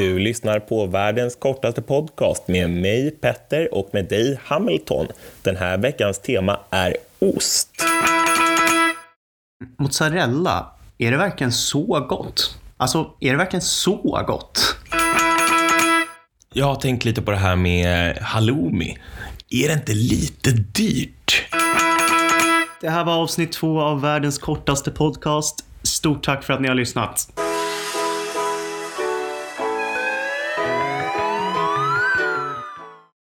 Du lyssnar på världens kortaste podcast med mig Petter och med dig Hamilton. Den här veckans tema är ost. Mozzarella, är det verkligen så gott? Alltså, är det verkligen så gott? Jag har tänkt lite på det här med halloumi. Är det inte lite dyrt? Det här var avsnitt två av världens kortaste podcast. Stort tack för att ni har lyssnat.